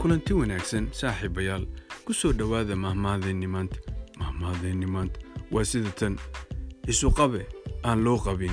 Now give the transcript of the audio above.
kulanti wanaagsan saaxiibayaal ku soo dhowaada mahmaadeenni maanta. Mahmaadeenni maanta waa sida tan. Isu qabe aan loo qabin.